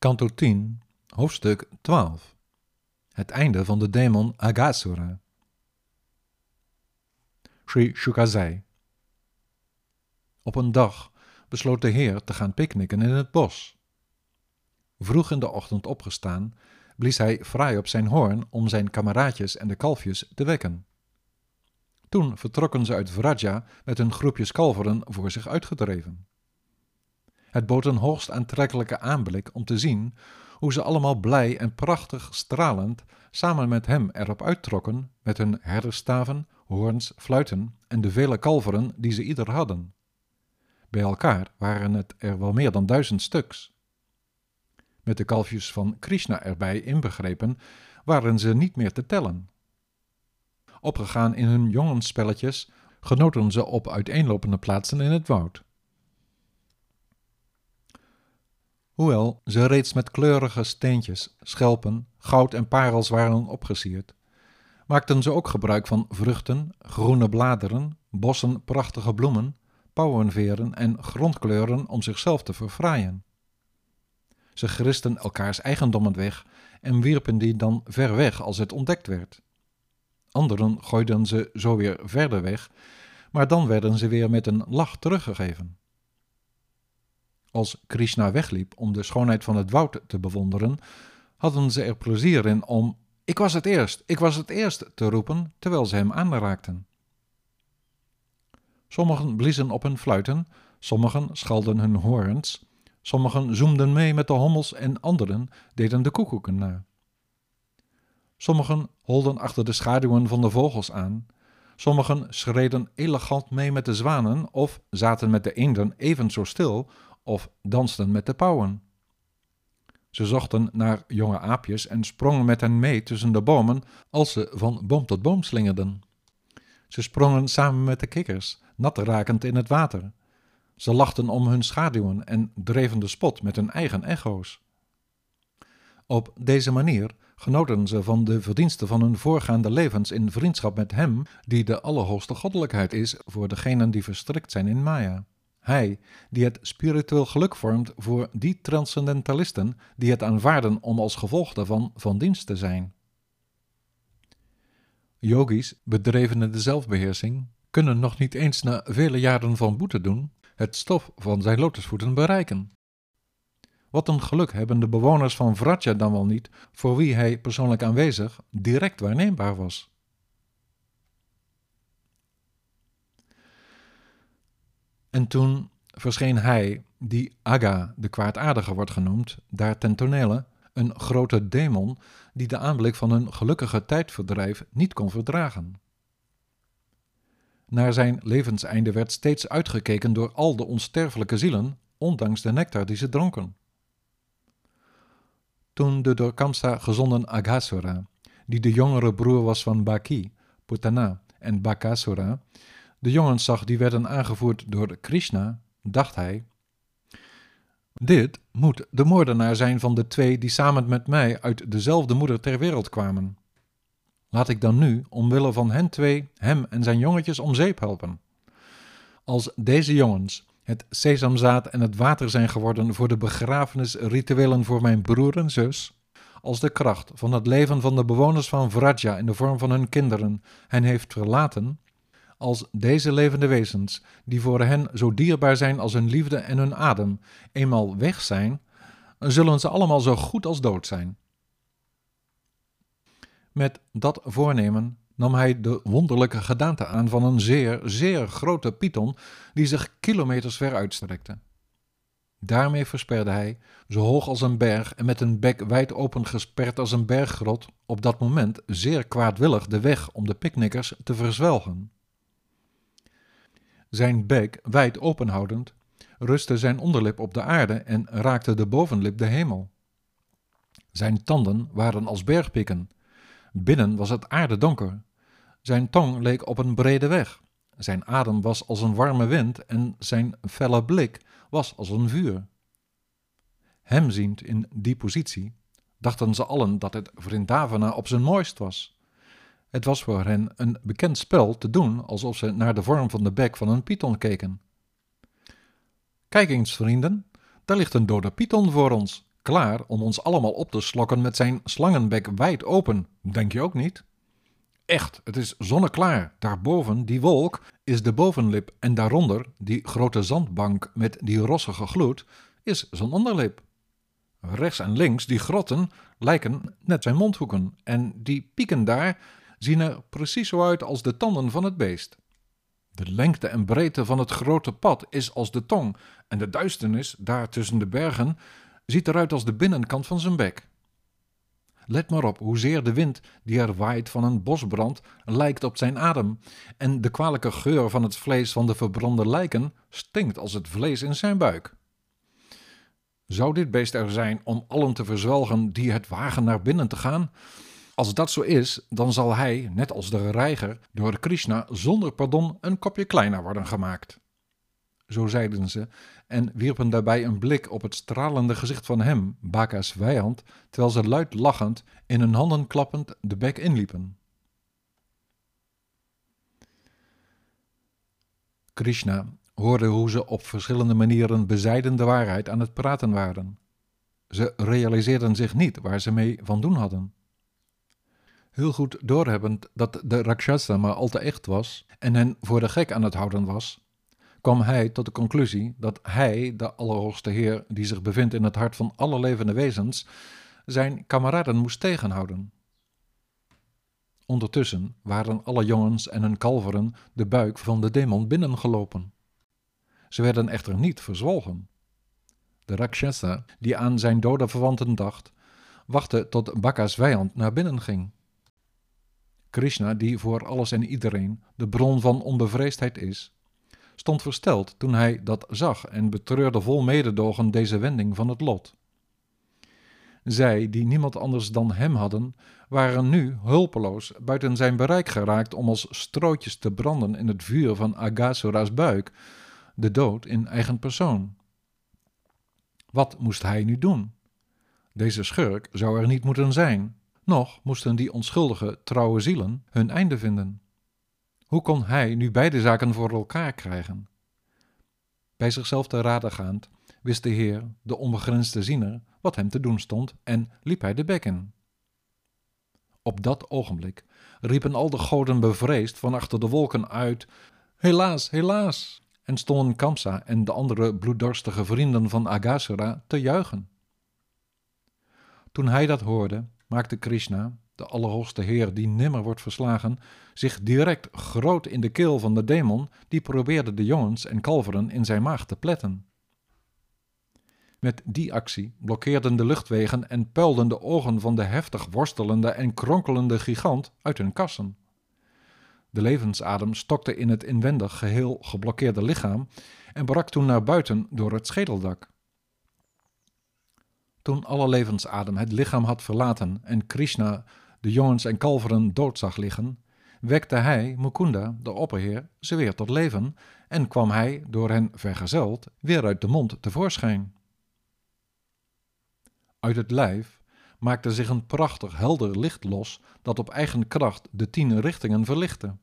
Kanto 10, hoofdstuk 12. Het einde van de demon Agasura. Sri Shukazai. Op een dag besloot de heer te gaan picknicken in het bos. Vroeg in de ochtend opgestaan, blies hij fraai op zijn hoorn om zijn kameraadjes en de kalfjes te wekken. Toen vertrokken ze uit Vraja met hun groepjes kalveren voor zich uitgedreven. Het bood een hoogst aantrekkelijke aanblik om te zien hoe ze allemaal blij en prachtig stralend samen met hem erop uittrokken met hun herderstaven, hoorns, fluiten en de vele kalveren die ze ieder hadden. Bij elkaar waren het er wel meer dan duizend stuks. Met de kalfjes van Krishna erbij inbegrepen, waren ze niet meer te tellen. Opgegaan in hun jongensspelletjes, genoten ze op uiteenlopende plaatsen in het woud. Hoewel ze reeds met kleurige steentjes, schelpen, goud en parels waren opgesierd, maakten ze ook gebruik van vruchten, groene bladeren, bossen prachtige bloemen, pauwenveren en grondkleuren om zichzelf te verfraaien. Ze geristen elkaars eigendommen weg en wierpen die dan ver weg als het ontdekt werd. Anderen gooiden ze zo weer verder weg, maar dan werden ze weer met een lach teruggegeven. Als Krishna wegliep om de schoonheid van het woud te bewonderen, hadden ze er plezier in om ik was het eerst, ik was het eerst te roepen terwijl ze hem aanraakten. Sommigen bliezen op hun fluiten, sommigen schalden hun hoorns, sommigen zoemden mee met de hommels en anderen deden de koekoeken na. Sommigen holden achter de schaduwen van de vogels aan, sommigen schreden elegant mee met de zwanen of zaten met de eenden even zo stil of dansten met de pauwen. Ze zochten naar jonge aapjes en sprongen met hen mee tussen de bomen als ze van boom tot boom slingerden. Ze sprongen samen met de kikkers, nat rakend in het water. Ze lachten om hun schaduwen en dreven de spot met hun eigen echo's. Op deze manier genoten ze van de verdiensten van hun voorgaande levens in vriendschap met Hem, die de allerhoogste goddelijkheid is voor degenen die verstrikt zijn in Maya. Hij, die het spiritueel geluk vormt voor die transcendentalisten die het aanvaarden om als gevolg daarvan van dienst te zijn. Yogis, bedreven in de zelfbeheersing, kunnen nog niet eens na vele jaren van boete doen het stof van zijn lotusvoeten bereiken. Wat een geluk hebben de bewoners van Vraja dan wel niet, voor wie hij persoonlijk aanwezig direct waarneembaar was. En toen verscheen hij, die Aga, de kwaadaardige wordt genoemd, daar ten tonele, een grote demon die de aanblik van een gelukkige tijdverdrijf niet kon verdragen. Naar zijn levenseinde werd steeds uitgekeken door al de onsterfelijke zielen, ondanks de nectar die ze dronken. Toen de door Kamsa gezonden Aghasura, die de jongere broer was van Baki, Putana en Bakasura, de jongens zag die werden aangevoerd door Krishna, dacht hij: Dit moet de moordenaar zijn van de twee die samen met mij uit dezelfde moeder ter wereld kwamen. Laat ik dan nu, omwille van hen twee, hem en zijn jongetjes om zeep helpen. Als deze jongens het sesamzaad en het water zijn geworden voor de begrafenisrituelen voor mijn broer en zus, als de kracht van het leven van de bewoners van Vraja in de vorm van hun kinderen hen heeft verlaten, als deze levende wezens, die voor hen zo dierbaar zijn als hun liefde en hun adem, eenmaal weg zijn, zullen ze allemaal zo goed als dood zijn. Met dat voornemen nam hij de wonderlijke gedaante aan van een zeer, zeer grote python die zich kilometers ver uitstrekte. Daarmee versperde hij, zo hoog als een berg en met een bek wijd open gesperd als een berggrot, op dat moment zeer kwaadwillig de weg om de picknickers te verzwelgen. Zijn bek wijd openhoudend, rustte zijn onderlip op de aarde en raakte de bovenlip de hemel. Zijn tanden waren als bergpikken. Binnen was het aardedonker. Zijn tong leek op een brede weg. Zijn adem was als een warme wind en zijn felle blik was als een vuur. Hem ziend in die positie, dachten ze allen dat het Vrindavana op zijn mooist was. Het was voor hen een bekend spel te doen alsof ze naar de vorm van de bek van een python keken. Kijk eens, vrienden, daar ligt een dode python voor ons, klaar om ons allemaal op te slokken met zijn slangenbek wijd open, denk je ook niet? Echt, het is zonneklaar. Daarboven, die wolk, is de bovenlip en daaronder, die grote zandbank met die rossige gloed, is zijn onderlip. Rechts en links, die grotten, lijken net zijn mondhoeken en die pieken daar zien er precies zo uit als de tanden van het beest. De lengte en breedte van het grote pad is als de tong en de duisternis daar tussen de bergen ziet eruit als de binnenkant van zijn bek. Let maar op hoezeer de wind die er waait van een bosbrand lijkt op zijn adem, en de kwalijke geur van het vlees van de verbrande lijken stinkt als het vlees in zijn buik. Zou dit beest er zijn om allen te verzwelgen die het wagen naar binnen te gaan? Als dat zo is, dan zal hij, net als de reiger, door Krishna zonder pardon een kopje kleiner worden gemaakt. Zo zeiden ze en wierpen daarbij een blik op het stralende gezicht van hem, Baka's vijand, terwijl ze luid lachend, in hun handen klappend, de bek inliepen. Krishna hoorde hoe ze op verschillende manieren bezijden de waarheid aan het praten waren. Ze realiseerden zich niet waar ze mee van doen hadden. Heel goed doorhebbend dat de Rakshasa maar al te echt was en hen voor de gek aan het houden was, kwam hij tot de conclusie dat hij, de Allerhoogste Heer die zich bevindt in het hart van alle levende wezens, zijn kameraden moest tegenhouden. Ondertussen waren alle jongens en hun kalveren de buik van de demon binnengelopen. Ze werden echter niet verzwolgen. De Rakshasa, die aan zijn dode verwanten dacht, wachtte tot Bakka's vijand naar binnen ging. Krishna, die voor alles en iedereen de bron van onbevreesdheid is, stond versteld toen hij dat zag en betreurde vol mededogen deze wending van het lot. Zij, die niemand anders dan hem hadden, waren nu hulpeloos buiten zijn bereik geraakt om als strootjes te branden in het vuur van Agasura's buik, de dood in eigen persoon. Wat moest hij nu doen? Deze schurk zou er niet moeten zijn, nog moesten die onschuldige, trouwe zielen hun einde vinden. Hoe kon hij nu beide zaken voor elkaar krijgen? Bij zichzelf te raden gaand, wist de Heer, de onbegrensde ziener, wat hem te doen stond en liep hij de bek in. Op dat ogenblik riepen al de goden bevreesd van achter de wolken uit: Helaas, helaas! En stonden Kamsa en de andere bloeddorstige vrienden van Agasura te juichen. Toen hij dat hoorde, maakte Krishna, de Allerhoogste Heer die nimmer wordt verslagen, zich direct groot in de keel van de demon die probeerde de jongens en kalveren in zijn maag te pletten. Met die actie blokkeerden de luchtwegen en puilden de ogen van de heftig worstelende en kronkelende gigant uit hun kassen. De levensadem stokte in het inwendig geheel geblokkeerde lichaam en brak toen naar buiten door het schedeldak. Toen alle levensadem het lichaam had verlaten en Krishna de jongens en kalveren dood zag liggen, wekte hij, Mukunda, de opperheer, ze weer tot leven en kwam hij, door hen vergezeld, weer uit de mond tevoorschijn. Uit het lijf maakte zich een prachtig helder licht los dat op eigen kracht de tien richtingen verlichtte.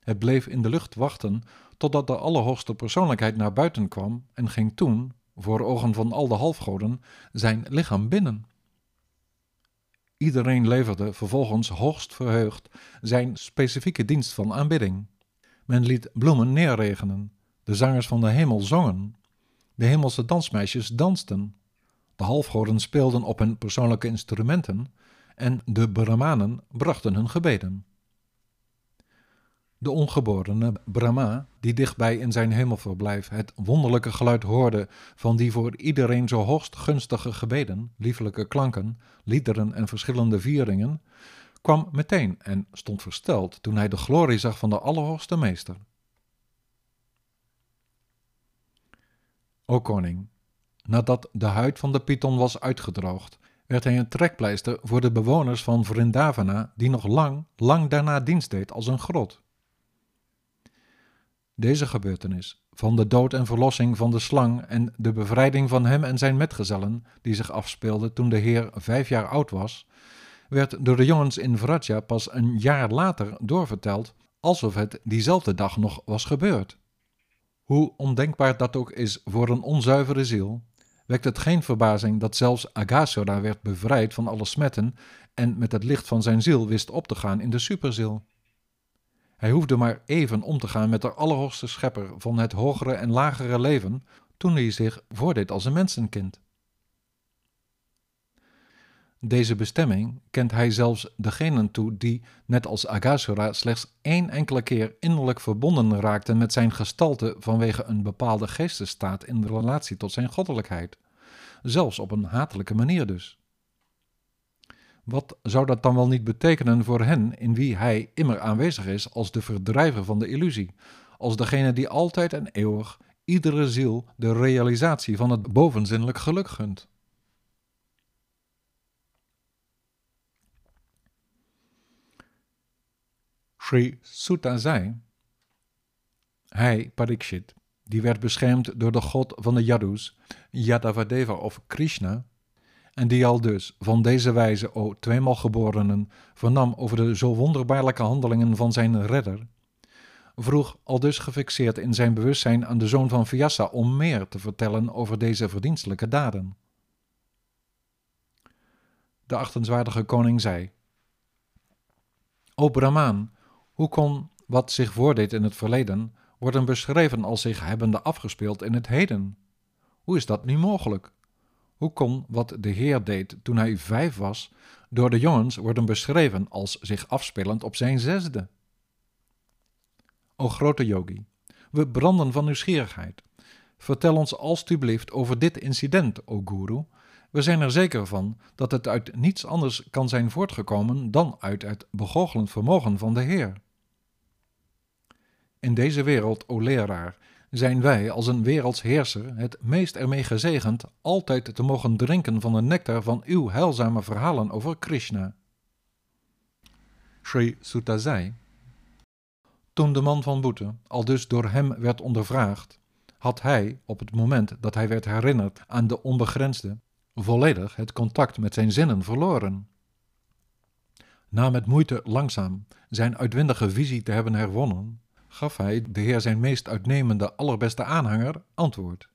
Het bleef in de lucht wachten totdat de Allerhoogste Persoonlijkheid naar buiten kwam en ging toen, voor ogen van al de halfgoden, zijn lichaam binnen. Iedereen leverde vervolgens hoogst verheugd zijn specifieke dienst van aanbidding. Men liet bloemen neerregenen, de zangers van de hemel zongen, de hemelse dansmeisjes dansten, de halfgoden speelden op hun persoonlijke instrumenten en de Brahmanen brachten hun gebeden. De ongeborene Brahma, die dichtbij in zijn hemelverblijf het wonderlijke geluid hoorde van die voor iedereen zo hoogst gunstige gebeden, liefelijke klanken, liederen en verschillende vieringen, kwam meteen en stond versteld toen hij de glorie zag van de Allerhoogste Meester. O koning, nadat de huid van de python was uitgedroogd, werd hij een trekpleister voor de bewoners van Vrindavana, die nog lang, lang daarna dienst deed als een grot. Deze gebeurtenis, van de dood en verlossing van de slang en de bevrijding van hem en zijn metgezellen, die zich afspeelde toen de Heer vijf jaar oud was, werd door de jongens in Vraja pas een jaar later doorverteld, alsof het diezelfde dag nog was gebeurd. Hoe ondenkbaar dat ook is voor een onzuivere ziel, wekt het geen verbazing dat zelfs Agasora werd bevrijd van alle smetten en met het licht van zijn ziel wist op te gaan in de superziel. Hij hoefde maar even om te gaan met de allerhoogste schepper van het hogere en lagere leven toen hij zich voordeed als een mensenkind. Deze bestemming kent hij zelfs degenen toe die, net als Agasura, slechts één enkele keer innerlijk verbonden raakten met zijn gestalte vanwege een bepaalde geestesstaat in relatie tot zijn goddelijkheid, zelfs op een hatelijke manier dus. Wat zou dat dan wel niet betekenen voor hen in wie hij immer aanwezig is als de verdrijver van de illusie, als degene die altijd en eeuwig iedere ziel de realisatie van het bovenzinnelijk geluk gunt? Sri Sutta zei, hij, Parikshit, die werd beschermd door de god van de Yadus, Yadavadeva of Krishna, en die al dus van deze wijze, o tweemaal geborenen, vernam over de zo wonderbaarlijke handelingen van zijn redder, vroeg al dus gefixeerd in zijn bewustzijn aan de zoon van Vyasa om meer te vertellen over deze verdienstelijke daden. De achtenswaardige koning zei, O Brahmaan, hoe kon wat zich voordeed in het verleden worden beschreven als zich hebbende afgespeeld in het heden? Hoe is dat nu mogelijk? Hoe kon wat de Heer deed toen hij vijf was, door de jongens worden beschreven als zich afspelend op zijn zesde? O grote yogi, we branden van nieuwsgierigheid. Vertel ons alstublieft over dit incident, o guru. We zijn er zeker van dat het uit niets anders kan zijn voortgekomen dan uit het begoochelend vermogen van de Heer. In deze wereld, o leraar, zijn wij als een wereldsheerser het meest ermee gezegend altijd te mogen drinken van de nectar van uw heilzame verhalen over Krishna. Sri Sutta zei, toen de man van boete al dus door hem werd ondervraagd, had hij, op het moment dat hij werd herinnerd aan de onbegrensde, volledig het contact met zijn zinnen verloren. Na met moeite langzaam zijn uitwendige visie te hebben herwonnen, gaf hij, de Heer zijn meest uitnemende, allerbeste aanhanger, antwoord.